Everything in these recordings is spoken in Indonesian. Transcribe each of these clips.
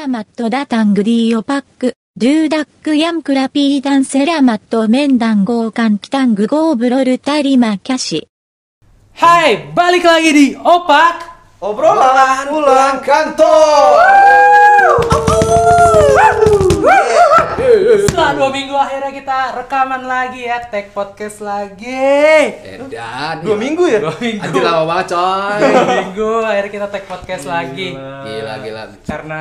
ラマットダタングディオパック、ドゥーダックヤンクラピーダンセラマットメンダンゴーカンキタングゴーブロルタリマキャシ。 Hai, balik lagi di Opak. Obrolan pulang kantor. Setelah dua minggu akhirnya kita rekaman lagi ya, tag podcast lagi. Edan. Dua minggu ya? Dua minggu. Anjir lama banget coy. Dua minggu akhirnya kita tag podcast lagi. Gila gila. Karena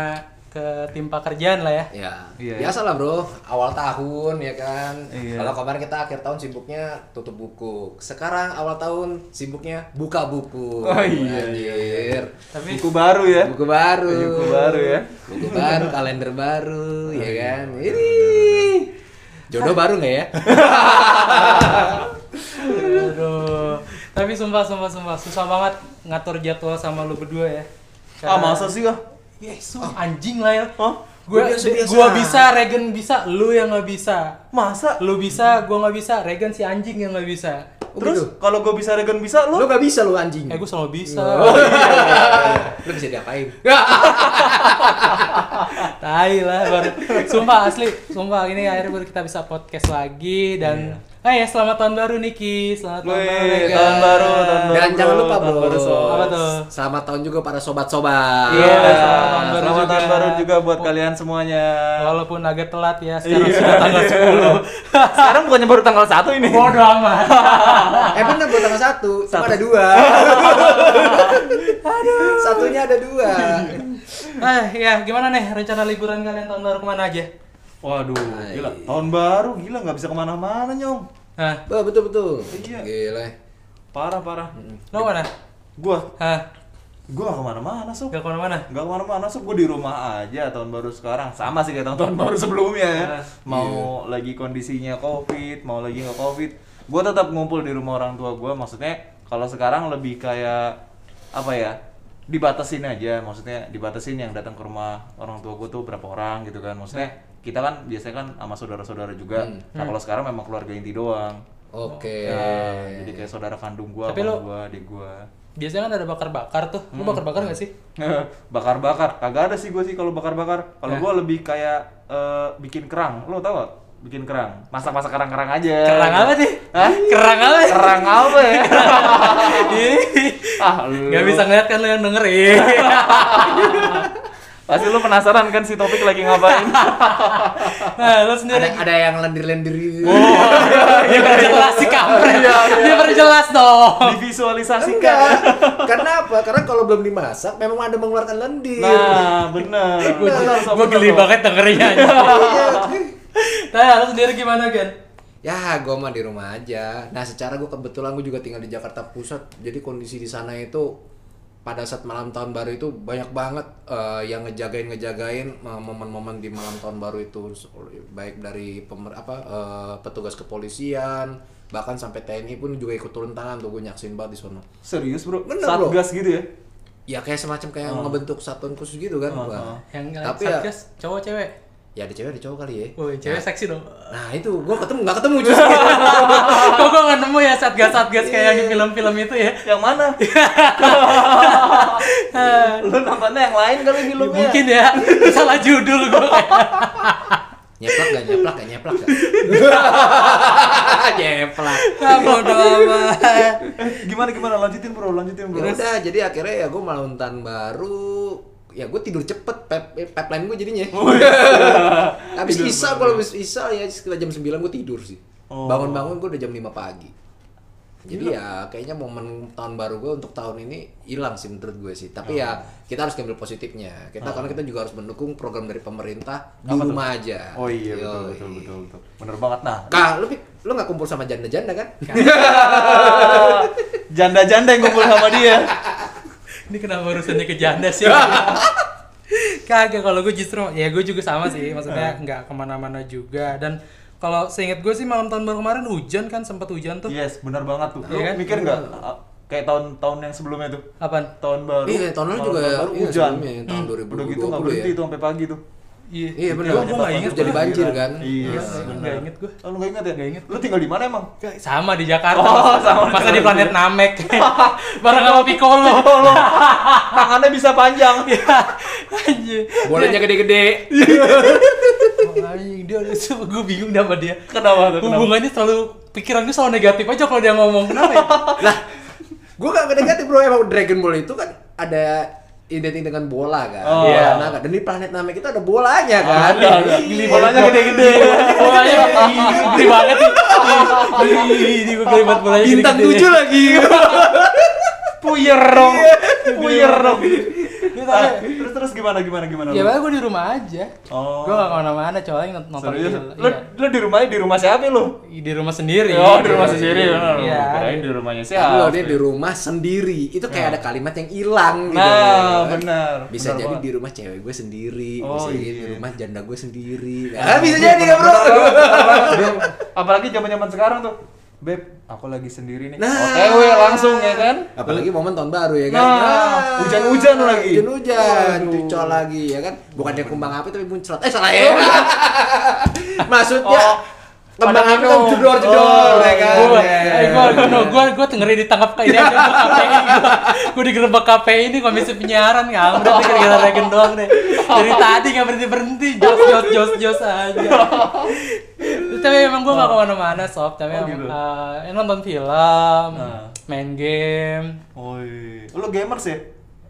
ketimpa kerjaan lah ya. Ya, Iya, biasa lah bro, awal tahun ya kan. Iya. Kalau kemarin kita akhir tahun sibuknya tutup buku. Sekarang awal tahun sibuknya buka buku. Oh, iya, Anjir. Tapi Buku baru ya? Buku baru. Buku baru ya? Buku baru, kalender baru, ya iya, kan. Ini jodoh baru nggak ya? aduh. Tapi sumpah sumpah sumpah susah banget ngatur jadwal sama lu berdua ya. Ah masa sih ah? Yesus, anjing lah ya. Hah? Gue gua bisa, Regen bisa, lu yang nggak bisa. Masa? Lu bisa, gua nggak bisa, Regen si anjing yang nggak bisa. Oh, Terus gitu? kalau gue bisa Regan bisa Lu lu? nggak bisa lu anjing. Eh, gue selalu bisa. Lu bisa diapain? Tai lah baru. Sumpah asli, sumpah ini akhirnya baru kita bisa podcast lagi dan Eh ya selamat tahun baru Niki, selamat tahun Wih, baru. Regen. tahun baru, tahun baru. Dan bro, jangan lupa tahun bro. baru. Apa tuh? Selamat tahun juga para sobat-sobat. Iya, Iya, selamat tahun baru selamat tahun juga. baru juga buat kalian semuanya. Walaupun agak telat ya, sekarang Iya. sudah tanggal 10. Sekarang bukannya baru tanggal 1 ini. Bodoh amat. Eh bener buat tanggal satu, cuma Satu. ada dua. Satunya ada dua. Eh ya gimana nih rencana liburan kalian tahun baru ke mana aja? Waduh, Hai. gila. Tahun baru, gila nggak bisa ke mana-mana nyong. Hah? Bah, betul betul. Iya. Gila. Parah parah. Lo mana? Gua, Hah? gua nggak ke mana-mana sob. Gak ke mana-mana? Nggak ke mana-mana sob, gua di rumah aja tahun baru sekarang. Sama sih kayak tahun-tahun baru sebelumnya ya. Mau lagi kondisinya covid, mau lagi nggak covid, gua tetap ngumpul di rumah orang tua gua. Maksudnya kalau sekarang lebih kayak apa ya? dibatasin aja maksudnya dibatasin yang datang ke rumah orang tua gue tuh berapa orang gitu kan maksudnya kita kan biasanya kan sama saudara-saudara juga Hmm. nah kalau sekarang memang keluarga inti doang Oke. Ya, jadi kayak saudara kandung gua, Tapi lo- gua, adik gua. Biasanya kan ada bakar-bakar tuh. Lu bakar-bakar gak sih? bakar-bakar. Kagak ada sih gua sih kalau bakar-bakar. Kalau Ya. gua lebih kayak eh, bikin kerang. Lo tau gak? Bikin kerang. Masak-masak kerang-kerang aja. Kerang apa sih? Hah? Kerang apa? Kerang apa ya? Ah, lu. Gak bisa ngeliat kan lu yang dengerin. Pasti lu penasaran kan si topik lagi ngapain? Nah, lu Ada sendiri. ada yang lendir-lendir. Dia perjelas sih kampret. Dia perjelas dong. Divisualisasikan. Karena apa? Karena kalau belum dimasak memang ada mengeluarkan lendir. Nah, bener. Bener, sob, Gue geli banget dengerinnya. Iya. Nah, lu sendiri gimana, Gen? Ya, gue mah di rumah aja. Nah, secara gue kebetulan gue juga tinggal di Jakarta Pusat. Jadi kondisi di sana itu pada saat malam tahun baru itu banyak banget eh, yang ngejagain ngejagain eh, momen-momen di malam tahun baru itu baik dari pemer apa eh, petugas kepolisian bahkan sampai TNI pun juga ikut turun tangan tuh gue nyaksin banget di sana. Serius, Bro? Bener, Bro. Satgas gitu ya? Ya kayak semacam kayak ngebentuk satuan khusus gitu kan. Oh, oh. Yang Tapi ya- satgas cowok cewek. Ya ada cewek ada cowok kali ya. Woi, cewek seksi dong. Nah itu gue ketemu nggak ketemu justru. Kok gue gak nemu ya satgas-satgas kayak yang di film-film itu ya? Yang mana? Lu nontonnya yang lain kali filmnya? Mungkin ya, salah judul gue nyeplak gak nyeplak gak nyeplak gak? nyeplak. Ah, bodo amat. gimana gimana lanjutin bro lanjutin bro Ya udah, jadi akhirnya ya gue malam tahun baru ya gue tidur cepet pep pipeline gue jadinya. Habis Tidur isa baru. kalau habis isa ya sekitar jam 9 gue tidur sih. Oh. bangun-bangun gue udah jam 5 pagi. Jadi ya kayaknya momen tahun baru gue untuk tahun ini hilang sih menurut gue sih. Tapi ya kita harus ambil positifnya. Kita karena kita juga harus mendukung program dari pemerintah di Apa tuh? rumah aja. Oh iya betul Yoi. betul betul betul. Bener banget. Nah Kak, lu lu nggak kumpul sama janda-janda kan? janda-janda yang kumpul sama dia Ini kenapa urusannya ke janda sih? Kagak, kalau gue justru, ya gue juga sama sih, maksudnya nggak ke mana-mana juga dan kalau seingat gue sih malam tahun baru kemarin hujan kan sempat hujan tuh. yes bener banget tuh lu Iya kan? mikir nggak ah, kayak tahun-tahun yang sebelumnya tuh Apaan? tahun baru Iya, tahun lalu juga tahun baru iya, hujan tahun Hmm, udah 2020 gitu nggak ya. berhenti tuh sampai pagi tuh Iya, Iya benar. Gua, gua nggak inget. Jadi banjir kan. Iya, Nggak- inget gua. Oh, lu nggak inget ya? Nggak inget. Lu tinggal di mana emang? Sama di Jakarta. Oh, sama di Masa di planet Namek. Bareng sama Piccolo. Tangannya bisa panjang. Iya. Anjir. Bolanya gede-gede. Anjing dia gue bingung sama dia. Kenapa tuh? Kenapa? Hubungannya selalu pikiran gue selalu negatif aja kalau dia ngomong kenapa ya? Lah, gue gak negatif bro emang Dragon Ball itu kan ada identik dengan bola kan. Oh. Iya. Nah, dan di planet Namek itu ada bolanya kan. Ada, ada. Gili Bolanya gede-gede. Bolanya gede banget nih. Ih, Ini gue kalimat bolanya Bintang tujuh lagi. Puyer dong. Puyer dong. Ah, Terus gimana gimana gimana? Ya gue di rumah aja. Oh. Gue gak ke mana-mana coy nont- nonton Serius? film. Lu, Iya. lu di rumahnya di rumah siapa lu? Di rumah sendiri. Oh, di rumah sendiri. Iya. Kirain di rumahnya siapa? dia di rumah sendiri. Itu kayak ada kalimat yang hilang gitu. Nah, benar. Bisa jadi banget. di rumah cewek gue sendiri, Oh, bisa jadi iya. di rumah janda gue sendiri. Nah, bisa jadi kan, Bro. Apalagi zaman-zaman sekarang tuh. Beb, aku lagi sendiri nih. Nah. OTW langsung ya kan? Apalagi momen tahun baru ya kan. Nah, hujan-hujan lagi. Hujan-hujan, cucol lagi ya kan. Bukannya kembang api tapi muncrat. Eh salah ya. Maksudnya Oh, kembang api kan minum. jedor-jedor Oh, ya kan. Gue, gue, gue, gue, gue ngeri ditangkap kayak aja gue KPI gue, digerebek KPI ini komisi penyiaran nggak udah nih gara-gara Dragon doang deh. Dari tadi nggak berhenti berhenti, jos jos jos jos aja. Tapi emang gue nggak ke mana-mana sob, tapi Oh, gitu. ya nonton film, Nah. main game, Oi. Lu gamers ya?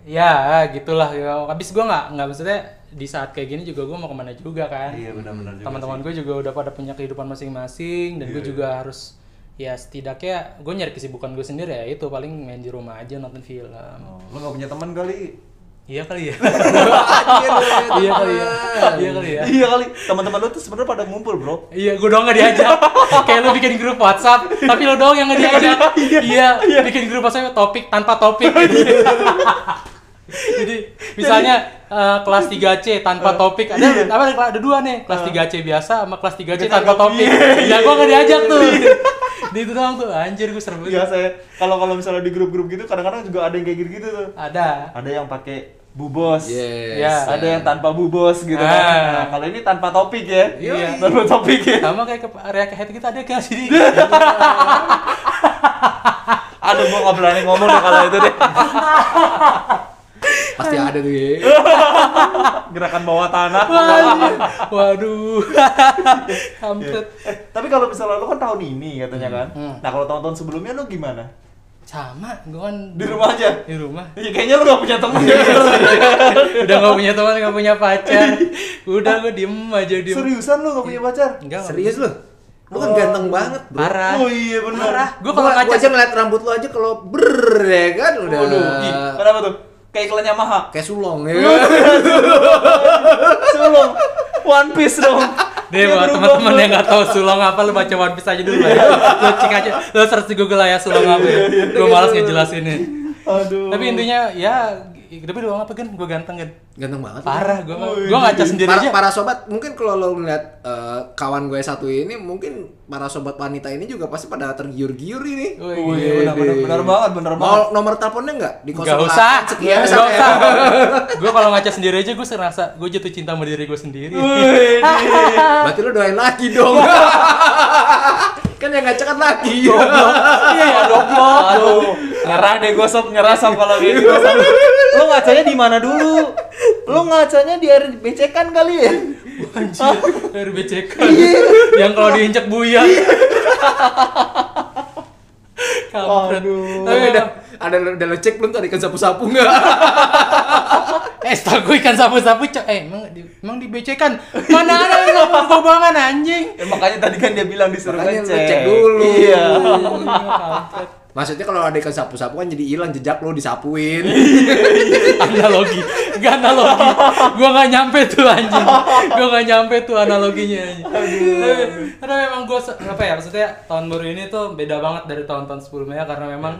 ya gitulah. Ya. Habis gue nggak nggak maksudnya di saat kayak gini juga gue mau ke mana juga kan. Iya, benar-benar Teman-teman gue juga udah pada punya kehidupan masing-masing dan Iya, gue juga harus ya setidaknya gue nyari kesibukan gue sendiri ya itu paling main di rumah aja nonton film. Oh, lu gak punya teman kali? Iya kali ya. Lu ya, iya kali ya. Iya kali ya. Iya kali. Teman-teman lu tuh sebenarnya pada ngumpul, Bro. Iya, gue doang gak diajak. Kayak lu bikin grup WhatsApp, tapi lu doang yang gak diajak. iya, bikin grup WhatsApp topik tanpa topik. Jadi misalnya eh, kelas 3C tanpa topik ada apa ada, ada dua nih kelas 3C biasa sama kelas 3C tanpa topik. Ya gua gak diajak tuh. Di itu doang tuh anjir gue serba. Iya, saya kalau kalau misalnya di grup-grup gitu kadang-kadang juga ada yang kayak gitu-gitu tuh. Ada. Ada yang pakai bubos. Yes. Ya. Ada yang tanpa bubos gitu Ah. kan. Nah, kalau ini tanpa topik ya. Iya. Tanpa topik ya. Sama kayak ke area ke head kita ada kan sih. Aduh, gua gak berani ngomong deh kalau itu deh. Pasti ada tuh ya. Gerakan bawah tanah. Waduh. Kampret. Eh, tapi kalau misalnya lu kan tahun ini katanya kan. Hmm. Nah, kalau tahun-tahun sebelumnya lu gimana? Sama, gue kan Di rumah aja. Di rumah. Ya, kayaknya lu gak punya temen ya. Udah gak punya teman, gak punya pacar. Udah gue diem aja diem. Seriusan lu gak punya pacar? Enggak. Serius lu? Lu kan ganteng banget, Bro. Parah. Oh iya benar. Gue kalau gua aja ngeliat rambut lu aja kalau ber ya kan udah Waduh, kenapa tuh? Kayak iklan Yamaha. kayak sulong ya. Sulung. One Piece dong. Deh buat teman-teman yang nggak tahu sulong apa lu baca One Piece aja dulu lah ya. Lu cek aja, lu search di Google lah ya sulong apa ya. Gue malas ngejelasinnya. Aduh. Tapi intinya ya, tapi doang apa kan? Gue ganteng kan. Ganteng banget. Parah, gue Oh, gue ngaca sendiri para, aja. para sobat mungkin kalau lo ngeliat eh, kawan gue satu ini mungkin para sobat wanita ini juga pasti pada tergiur-giur ini. Wih, Oh iya, benar, benar, benar banget, benar banget. Mau nomor teleponnya nggak? Di Gak usah, sekian gak sampai- usah. gue kalau ngaca sendiri aja gue serasa gue jatuh cinta sama diri gue sendiri. Wih, Berarti lo doain lagi dong. kan yang ngaca kan lagi. Iya ya goblok. Aduh, nyerah deh gue sob, nyerah sob kalau gitu. Lu ngacanya di mana dulu? Lu ngacanya di air becekan kali ya? Anjir, dari BCK. Yang kalau diinjak buyar. Kampret. Tapi udah ada udah lo cek belum tadi kan sapu-sapu nggak? Eh, setelah gue ikan sapu-sapu, cok. Eh, emang di, emang di BC kan? Mana ada yang ngomong gobangan anjing? Ya, makanya tadi kan dia bilang disuruh ngecek. cek dulu. Iya. Maksudnya kalau ada ikan sapu-sapu kan jadi hilang jejak lo disapuin. analogi, gak analogi. Gue gak nyampe tuh anjing. Gue gak nyampe tuh analoginya. Tapi, karena memang gue apa ya maksudnya tahun baru ini tuh beda banget dari tahun-tahun sebelumnya karena memang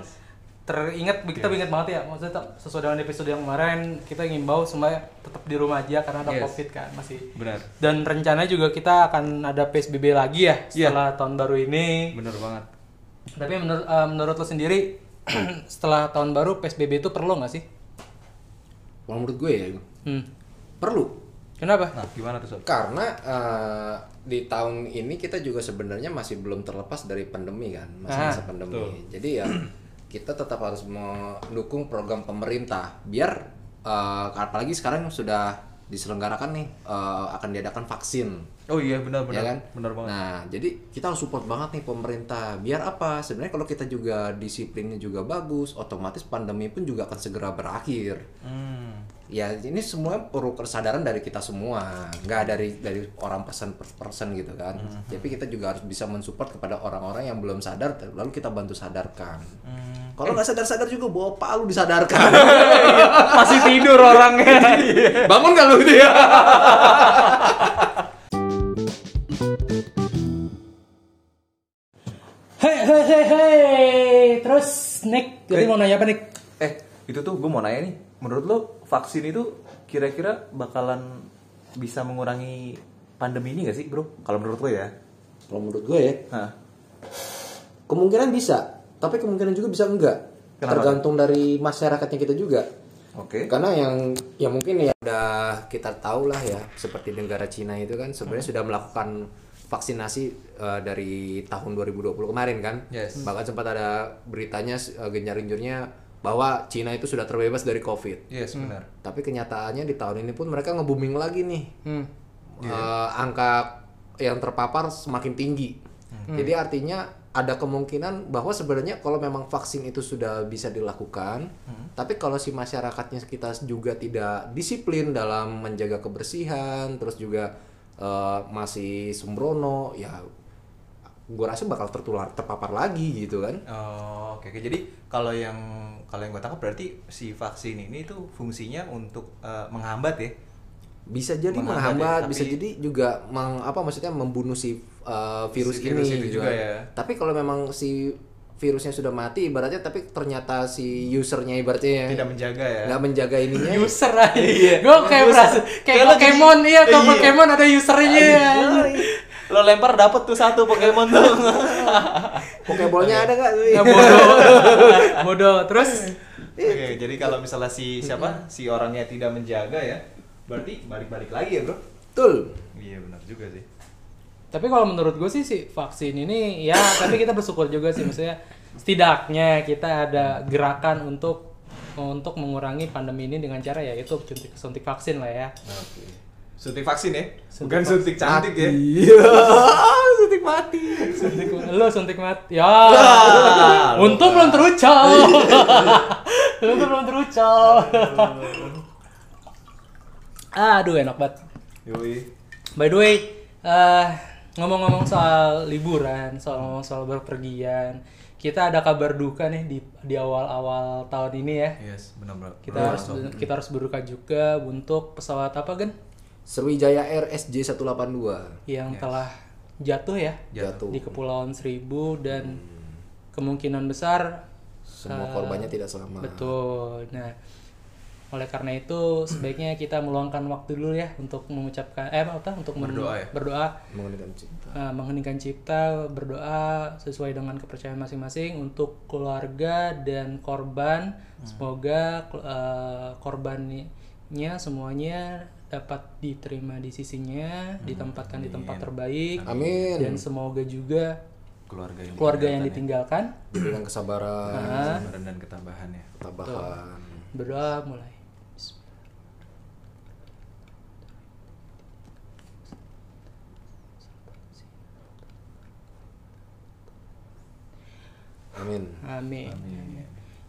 teringat kita ingat banget ya maksudnya sesuai dengan episode yang kemarin kita ngimbau semua tetap di rumah aja karena ada Yes. covid kan masih Benar. dan rencananya juga kita akan ada psbb lagi ya Iya. setelah tahun baru ini Bener banget. Tapi menurut eh, menurut lo sendiri setelah tahun baru psbb itu perlu nggak sih Kalau menurut gue ya hmm. perlu. Kenapa? Nah, gimana tuh sob? Karena eh, di tahun ini kita juga sebenarnya masih belum terlepas dari pandemi kan, masih Ah, masa pandemi. Jadi ya kita tetap harus mendukung program pemerintah biar eh, apalagi sekarang sudah diselenggarakan nih eh, akan diadakan vaksin. Oh iya benar benar. ya kan? Benar banget. Nah, jadi kita harus support banget nih pemerintah. Biar apa? Sebenarnya kalau kita juga disiplinnya juga bagus, otomatis pandemi pun juga akan segera berakhir. Hmm. Ya, ini semua perlu kesadaran dari kita semua, nggak dari dari orang person per person gitu kan. Hmm. Tapi kita juga harus bisa mensupport kepada orang-orang yang belum sadar, lalu kita bantu sadarkan. Hmm. Kalau nggak sadar-sadar juga bawa palu disadarkan. Masih tidur orangnya. Bangun nggak lu gitu ya? Hei, hei, hei, hei. Terus Nick, jadi Hei. mau nanya apa Nick? eh, itu tuh gue mau nanya nih. Menurut lo vaksin itu kira-kira bakalan bisa mengurangi pandemi ini gak sih, Bro? Kalau menurut lo ya. Kalau menurut gue ya, Hah. kemungkinan bisa, tapi kemungkinan juga bisa enggak. Kenapa? Tergantung dari masyarakatnya kita juga. Oke. Karena yang ya mungkin ya udah kita tahu lah ya seperti negara Cina itu kan sebenarnya sudah melakukan vaksinasi eh, dari tahun 2020 kemarin kan. Yes. Bahkan sempat ada beritanya uh, genjar-genjurnya bahwa Cina itu sudah terbebas dari Covid. Yes, benar. Tapi kenyataannya di tahun ini pun mereka nge-booming lagi nih. Hmm. Eh, angka yang terpapar semakin tinggi. Jadi artinya ada kemungkinan bahwa sebenarnya kalau memang vaksin itu sudah bisa dilakukan, tapi kalau si masyarakatnya kita juga tidak disiplin dalam menjaga kebersihan, terus juga eh, masih sembrono, ya gue rasa bakal tertular terpapar lagi gitu kan. Oh, oke oke. Jadi kalau yang kalau yang gue tangkap berarti si vaksin ini tuh fungsinya untuk eh, menghambat ya. bisa jadi Menghambat menghambat, ya, bisa tapi- jadi juga meng, apa maksudnya membunuh si uh, virus, Si virus ini itu gitu juga ya. Tapi kalau memang si virusnya sudah mati ibaratnya tapi ternyata si usernya ibaratnya Tidak menjaga ya. nggak menjaga ininya User aja. Iya. Gue kayak berasa kayak Pokemon jadi- iya, kayak Iya. Pokemon ada usernya. Lo lempar dapet tuh satu Pokemon tuh. pokeballnya ada nggak tuh Ya, bodoh. bodoh. Terus Oke, jadi kalau misalnya si siapa si orangnya tidak menjaga ya, berarti balik-balik lagi ya bro? betul Iya benar juga sih. Tapi kalau menurut gue sih si vaksin ini ya tapi kita bersyukur juga sih maksudnya setidaknya kita ada gerakan untuk untuk mengurangi pandemi ini dengan cara ya itu suntik, suntik vaksin lah ya. Oke. Suntik vaksin ya, Suntik bukan vaksin. suntik cantik ya. iya suntik mati Suntik lo suntik mati. Ya. Ah, Untung belum terucap. Untung belum terucap. Aduh enak banget. Yoi. By the way, eh, ngomong-ngomong soal liburan, soal ngomong soal berpergian, kita ada kabar duka nih di di awal-awal tahun ini ya. Yes, benar bro. Kita harus kita harus berduka juga untuk pesawat apa kan Sriwijaya Air SJ 182 yang telah jatuh ya? Jatuh. Di Kepulauan Seribu dan kemungkinan besar semua korbannya tidak selamat. Betul. Nah, oleh karena itu sebaiknya kita meluangkan waktu dulu ya untuk mengucapkan eh apa untuk Berdoa ya? berdoa. Mengenai cinta uh, mengheningkan cipta, berdoa sesuai dengan kepercayaan masing-masing untuk keluarga dan korban. Semoga uh, korbannya semuanya dapat diterima di sisinya, ditempatkan di tempat terbaik, amin. Dan semoga juga keluarga yang keluarga yang ditinggalkan diberikan kesabaran. Uh, kesabaran dan ketabahan ya. ketabahan. Berdoa mulai. Amin Amin.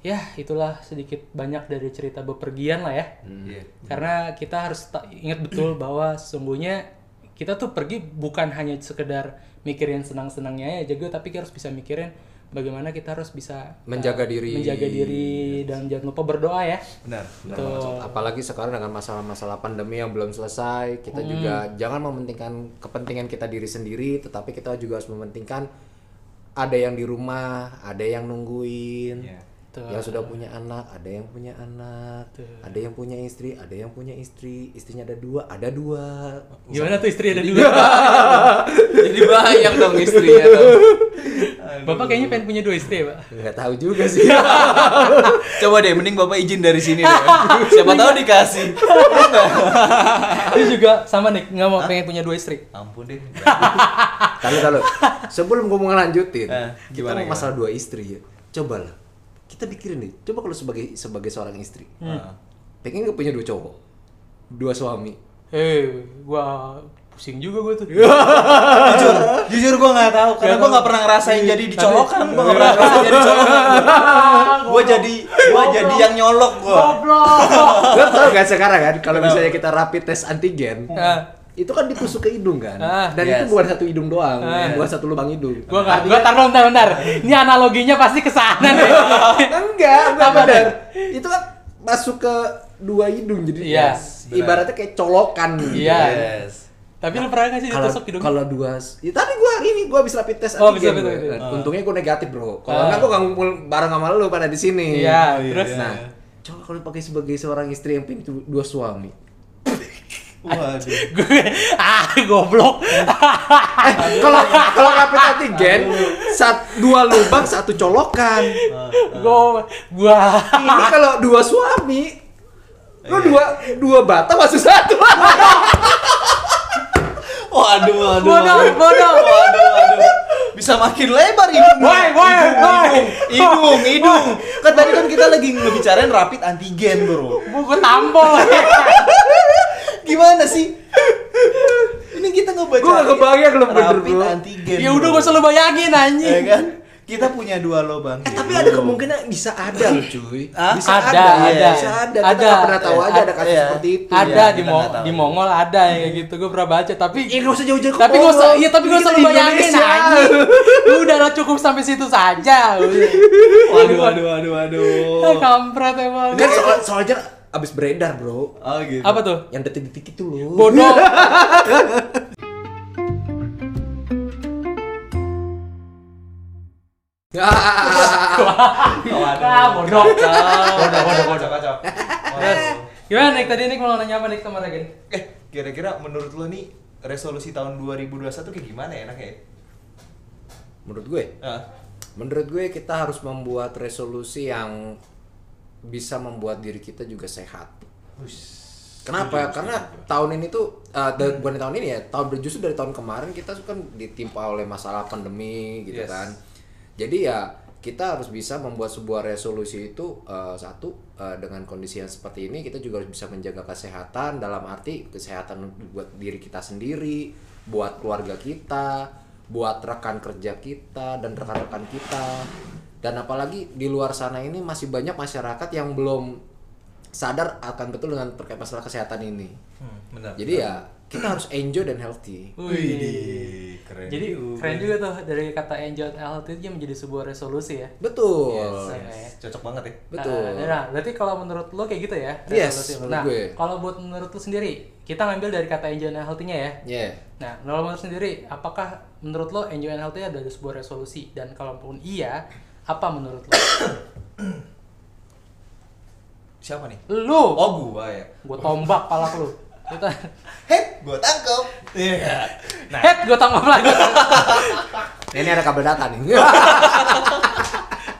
Ya, itulah sedikit banyak dari cerita bepergian lah ya. Iya. Karena kita harus ingat betul bahwa sesungguhnya kita tuh pergi bukan hanya sekedar mikirin senang-senangnya ya juga tapi kita harus bisa mikirin bagaimana kita harus bisa Menjaga uh, diri. menjaga diri dan jangan lupa berdoa ya. Benar. Betul. apalagi sekarang dengan masalah-masalah pandemi yang belum selesai kita juga jangan mementingkan kepentingan kita diri sendiri tetapi kita juga harus mementingkan ada yang di rumah ada yang nungguin Iya. Betul. yang sudah punya anak ada yang punya anak ada yang punya istri ada yang punya istri istrinya ada dua ada dua Gimana tuh istri ada dua? jadi banyak dong istrinya dong Bapak kayaknya pengen punya dua istri ya, Pak? Nggak tahu juga sih. Coba deh, mending bapak izin dari sini deh. Siapa tahu dikasih. Dia juga sama nih, nggak mau pengen punya dua istri. Ampun deh. Kalau kalau sebelum gue mau ngelanjutin, Eh, kita gimana, mau masalah dua istri ya. Coba lah, kita pikirin nih. Coba kalau sebagai sebagai seorang istri, Ah. pengen gak punya dua cowok, dua suami. Eh, gua pusing juga gua tuh. jujur, jujur gue nggak tahu karena gue nggak pernah ngerasain jadi dicolokan. Gue nggak pernah ngerasain jadi colokan. Gue jadi, gue jadi yang nyolok gue. Lo tau gak sekarang kan, kalau misalnya kita rapid tes antigen. Itu kan ditusuk ke hidung kan, Ah, dan yes. itu bukan satu hidung doang, Ah. bukan satu lubang hidung. Gua nggak, gua tar dulu, bentar, bentar. Ini analoginya pasti ke sana nih. enggak, enggak Apa benar. Itu kan masuk ke dua hidung jadi Iya, benar. ibaratnya kayak colokan gitu. Iya. Yes. Tapi lu pernah nggak sih ditusuk hidung? kalau dua ya tadi gua hari ini gua habis rapid tes Oh, antigen bisa, gua. bisa, bisa. Nah, untungnya gua negatif bro kalau Ah. enggak gua nggak ngumpul bareng sama lu pada di sini Iya, iya. terus nah coba kalau pakai sebagai seorang istri yang punya dua suami Waduh. gue ah goblok. kalau kalau rapid antigen sat dua lubang satu colokan gua gua ini kalau dua suami lu Iya. dua dua batang masuk satu Waduh, waduh. bodoh, waduh. bodoh. Waduh, waduh. Bisa makin lebar hidung. Woi, woi, woi. Hidung, hidung. Kan tadi kan kita lagi ngebicarain rapid antigen, Bro. Gua tampol. Gimana sih? Ini kita ngebaca. Gua nggak kebayang bener, rapid bro. antigen. ya udah bro. gua selalu bayangin anjing. Ya kan? Kita punya dua lubang. Eh, tapi ada kemungkinan bisa ada cuy bisa ada, ada, ada. bisa ada kita Ada. nggak pernah tahu aja ada kasus Iya. seperti itu ada Iya, di Mo nggak tahu. di Mongol ada kayak gitu gue pernah baca tapi Ya nggak usah jauh-jauh tapi gue usah iya tapi gue selalu di bayangin anjing udah lah cukup sampai situ saja Waduh, waduh, waduh, waduh. Kampret emang Kan soal, soalnya abis beredar bro. Oh gitu. apa tuh? Yang detik-detik itu loh. Bodoh. Ah bodoh. Bodoh bodoh bodoh kacau. Terus, gimana Nick? Tadi Nick mau nanya apa Nick sama Regen Eh, kira-kira menurut lo nih resolusi tahun 2021 kayak gimana ya enaknya? ya? Menurut gue? Ah, Menurut gue kita harus membuat resolusi yang bisa membuat diri kita juga sehat. Kenapa? Setuju, Karena setuju. tahun ini tuh uh, da- bukan tahun ini ya, tahun justru dari tahun kemarin kita kan ditimpa oleh masalah pandemi gitu Yes. kan. Jadi ya kita harus bisa membuat sebuah resolusi itu uh, satu uh, dengan kondisi yang seperti ini kita juga harus bisa menjaga kesehatan dalam arti kesehatan buat diri kita sendiri, buat keluarga kita, buat rekan kerja kita dan rekan-rekan kita. Dan apalagi di luar sana ini masih banyak masyarakat yang belum sadar akan betul dengan terkait masalah kesehatan ini. Hmm, benar. Jadi ya kita harus enjoy dan healthy. Wih, keren. jadi juga. keren juga tuh dari kata enjoy and healthy itu menjadi sebuah resolusi ya Betul. Yes, Yes. yes. Cocok banget ya. Betul. Nah, nah, berarti kalau menurut lo kayak gitu ya? Yes, resolusi menurut Nah, gue. kalau buat menurut lo sendiri, kita ngambil dari kata enjoy and healthy-nya ya. Yeah. Nah, kalau menurut sendiri, apakah menurut lo enjoy and healthy adalah sebuah resolusi? Dan kalaupun iya, apa menurut lo? Siapa nih? Lu! Oh, gua ya. Gue tombak palak lu. Kita, Heh, gua tangkap. Iya. Nah, head gue tombak lagi. Ini ada kabel data nih.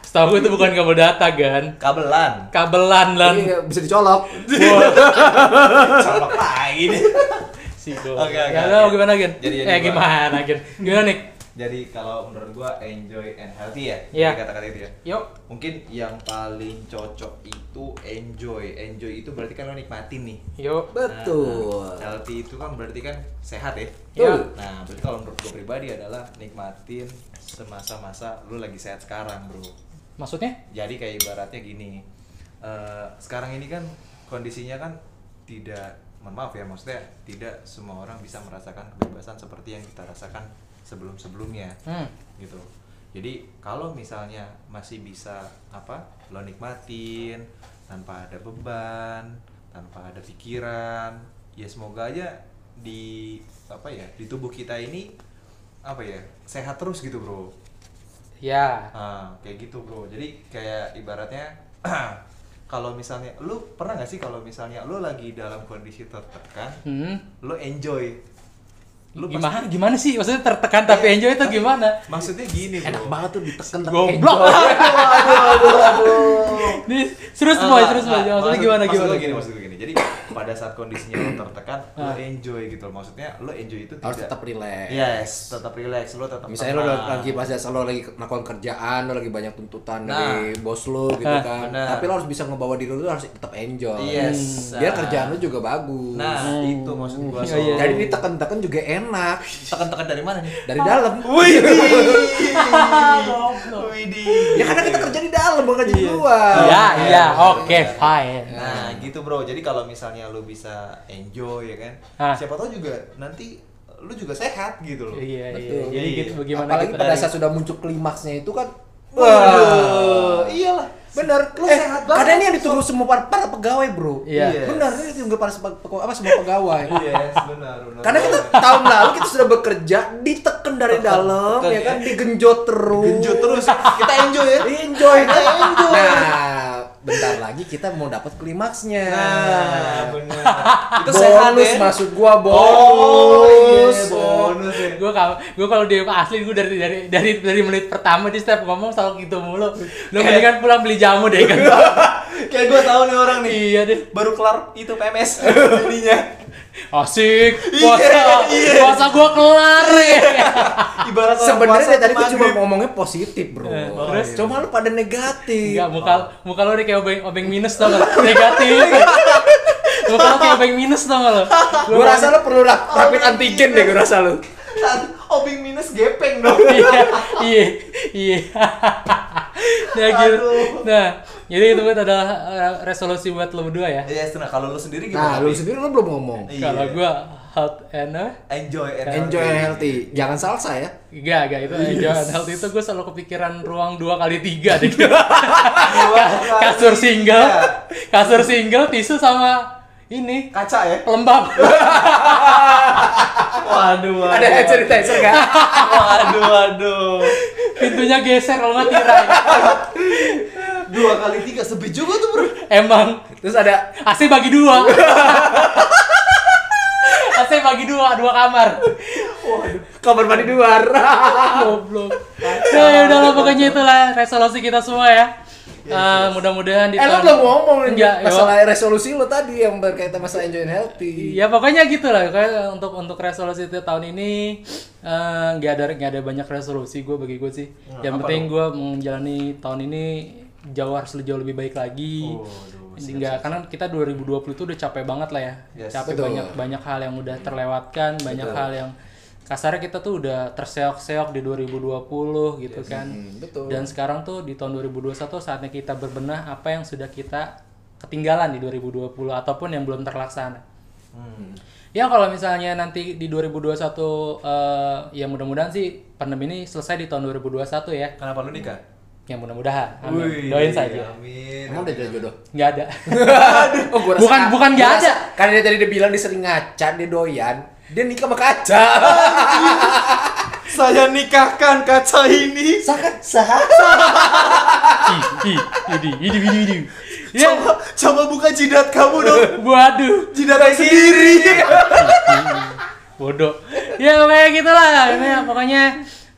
Setahu gue itu bukan kabel data, Gan. kabelan. Kabelan, lan. Ini bisa dicolok. Colok lain. Si Go. Oke, oke, Ya, gimana, Gen? Jadi, jadi eh, gua- gimana, Gen? Gimana, Nick? Jadi kalau menurut gua enjoy and healthy ya. Iya. Jadi Kata-kata itu ya. Yuk. Mungkin yang paling cocok itu enjoy. Enjoy itu berarti kan lo nikmatin nih. Yuk. Betul. Nah, healthy itu kan berarti kan sehat ya. Ya. Nah, berarti kalau menurut gue pribadi adalah nikmatin semasa-masa lu lagi sehat sekarang, Bro. Maksudnya? Jadi kayak ibaratnya gini. eh, sekarang ini kan kondisinya kan tidak mohon maaf ya, maksudnya tidak semua orang bisa merasakan kebebasan seperti yang kita rasakan sebelum-sebelumnya Hmm. gitu. Jadi kalau misalnya masih bisa apa lo nikmatin tanpa ada beban, tanpa ada pikiran, ya semoga aja di apa ya di tubuh kita ini apa ya sehat terus gitu bro. Ya. Ah, kayak gitu bro. Jadi kayak ibaratnya kalau misalnya lu pernah nggak sih kalau misalnya lu lagi dalam kondisi tertekan, Hmm. lu enjoy Lu gimana gimana sih maksudnya tertekan tapi enjoy itu gimana Maksudnya gini, bro. Enak banget tuh ditekan tapi goblok enjoy. aduh, aduh, aduh. Nih, terus boy terus boy maksudnya maksud- gimana maksud gimana gini, maksud gue gini. Jadi pada saat kondisinya lo tertekan, lo Ah. enjoy gitu loh. Maksudnya lo enjoy itu Harus tidak tetap relax. Yes, tetap relax, lo tetap Misalnya lo tenang. lagi pas lo lagi melakukan kerjaan, lo lagi banyak tuntutan Nah. dari bos lo gitu Ah, kan. benar. Tapi lo harus bisa ngebawa diri lo harus tetap enjoy. Yes. Biar kerjaan lo juga bagus. Nah, itu maksud gua. Iya, iya. Jadi ditekan-tekan juga enak tekan-tekan dari mana nih? dari dalam. Wih. Ya karena kita kerja di dalam bukan di luar. Iya, iya, iya, benar, oke, fine. Nah, gitu bro. Jadi kalau misalnya lu bisa enjoy ya kan, Ah. siapa tahu juga nanti lu juga sehat gitu loh. Iya, iya. Betul. Jadi Iya. gitu bagaimana Apalagi kita pada dari- saat sudah muncul klimaksnya itu kan Waduh, iyalah. Bener, Lu eh, sehat banget. Karena ini yang ditunggu semua para, para pegawai, bro. Iya. Iya. Benar, ini ditunggu para apa semua pegawai. Yes, benar, benar. Karena kita tahun lalu kita sudah bekerja ditekan dari Tekan, dalam, tekan, ya kan, ya. digenjot terus. genjot terus. Kita enjoy ya. Enjoy. Kita enjoy. Nah, bentar lagi kita mau dapat klimaksnya. Nah, benar. Itu sehat bonus ya. maksud gua Oh, bonus. iya, bonus ya. gue kalau gue kalau dia asli gue dari dari dari dari menit pertama di setiap ngomong selalu gitu mulu lo mendingan pulang beli jamu deh kan Kayak gue tahu nih orang nih. iya deh Baru kelar itu PMS jadinya. Asik puasa Iya, iya. puasa gue kelar ya Ibarat Sebenarnya dari tadi gua cuma ngomongnya positif, bro. Oh, terus? iya. Cuma lu pada negatif. Enggak, muka muka lo udah kayak obeng obeng minus tau gak? Negatif. muka lo kayak obeng minus tau gak lo? Gua rasa lu perlu rap- rapid antigen deh gua rasa lu. Obing minus gepeng dong. iya, iya, iya. nah, gitu. Aduh. Nah, jadi itu buat adalah uh, resolusi buat lo berdua ya. Iya, nah kalau lu sendiri Nah, gimana? lu Pi? sendiri lu belum ngomong. Iya. Kalau gua health and uh, enjoy and Enjoy and healthy. Jangan salsa ya. Enggak, enggak itu enjoy and health itu gue selalu kepikiran ruang dua kali tiga deh. kasur single, kasur single, tisu sama ini kaca ya. pelembab. Waduh, waduh. Ada hand sanitizer enggak? Waduh, waduh. Pintunya geser kalau nggak tirai. Dua kali tiga sepi juga tuh, Bro. Emang Terus ada AC bagi dua. AC bagi dua, dua kamar. kamar mandi luar. Goblok. Ya, ya udahlah pokoknya itulah resolusi kita semua ya. Eh, mudah-mudahan di eh lu tahun- belum ngomong Enggak, masalah resolusi lu tadi yang berkaitan masalah enjoy and healthy. Ya pokoknya gitu lah. Kayak untuk untuk resolusi itu tahun ini eh, nggak ada nggak ada banyak resolusi gue bagi gue sih. Yang apa penting gue menjalani tahun ini jauh harus jauh lebih baik lagi. Oh, aduh, Jadi nggak karena kita 2020 itu udah capek banget lah ya. Yes. capek Betul. banyak banyak hal yang udah terlewatkan, banyak Betul. hal yang kasarnya kita tuh udah terseok-seok di 2020 gitu kan. Hmm, betul. Dan sekarang tuh di tahun 2021 saatnya kita berbenah apa yang sudah kita ketinggalan di 2020 ataupun yang belum terlaksana. Hmm. Ya kalau misalnya nanti di 2021 eh, ya mudah-mudahan sih pandemi ini selesai di tahun 2021 ya. Kenapa lu nikah? Ya mudah-mudahan. Amin. Wih, Doain saja. Amin. Emang udah jadi jodoh? Nggak ada. Oh, gua Bukan- bukan rasa- ada. Karena dia tadi dia bilang dia sering ngaca, dia doyan. Dia nikah sama kaca. Saya nikahkan kaca ini. Sangat ih, ini, ini, ini, ini. Ya, Coba, coba buka jidat kamu dong. waduh. Jidat sendiri. Bodoh. Ya pokoknya gitulah. Ini ya, pokoknya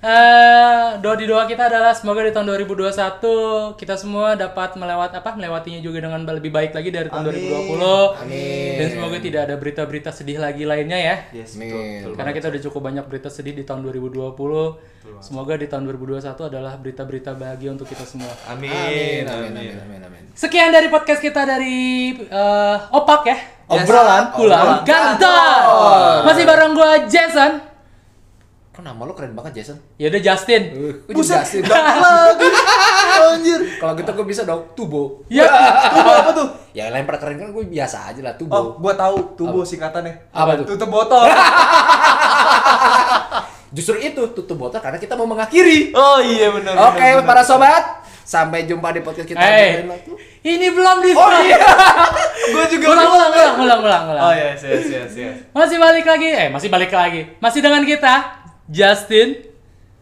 eh doa di doa kita adalah semoga di tahun 2021 kita semua dapat melewat apa melewatinya juga dengan lebih baik lagi dari tahun Amin. 2020. Amin. Dan semoga tidak ada berita-berita sedih lagi lainnya ya. Yes, Amin. betul, betul. Karena kita udah cukup banyak berita sedih di tahun 2020. Semoga di tahun 2021 adalah berita-berita bahagia untuk kita semua. Amin. Amin, amin, amin, amin. Sekian dari podcast kita dari eh, Opak ya. Yes. Obrolan pulang kantor. kantor. Masih bareng gua Jason. Kok nama lo keren banget Jason? Ya udah Justin. Gue juga Jason. lagi. Anjir. Kalau gitu gue bisa dong tubo. Ya. Tubuh apa tuh? Ya lempar keren kan gue biasa aja lah tubo. Oh, gua tahu tubuh singkatannya. Apa tuh? Tutup botol. Justru itu tutup botol karena kita mau mengakhiri. Oh iya benar. Oke, benar. para sobat, sampai jumpa di podcast kita. Eh, ini belum di Oh iya. Gua juga Ulang, ulang, ulang, ulang, ulang, ulang. Oh yes, yes, yes, yes. Masih balik lagi, eh masih balik lagi. Masih dengan kita, Justin.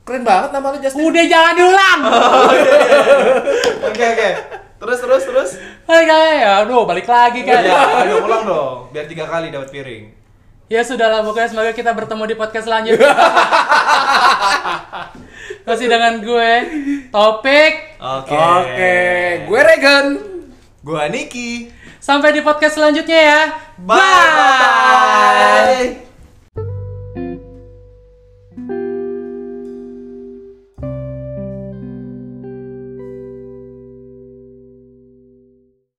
Keren banget nama Justin. Udah jangan diulang. Oh, iya, iya. Oke oke. Terus terus terus? Hai ya aduh balik lagi kan ya ayo iya, pulang dong. Biar tiga kali dapat piring. Ya sudah lah, pokoknya semoga kita bertemu di podcast selanjutnya. Masih dengan gue topik. Oke. Oke. Gue Regan. Gue Niki. Sampai di podcast selanjutnya ya. Bye, bye. bye.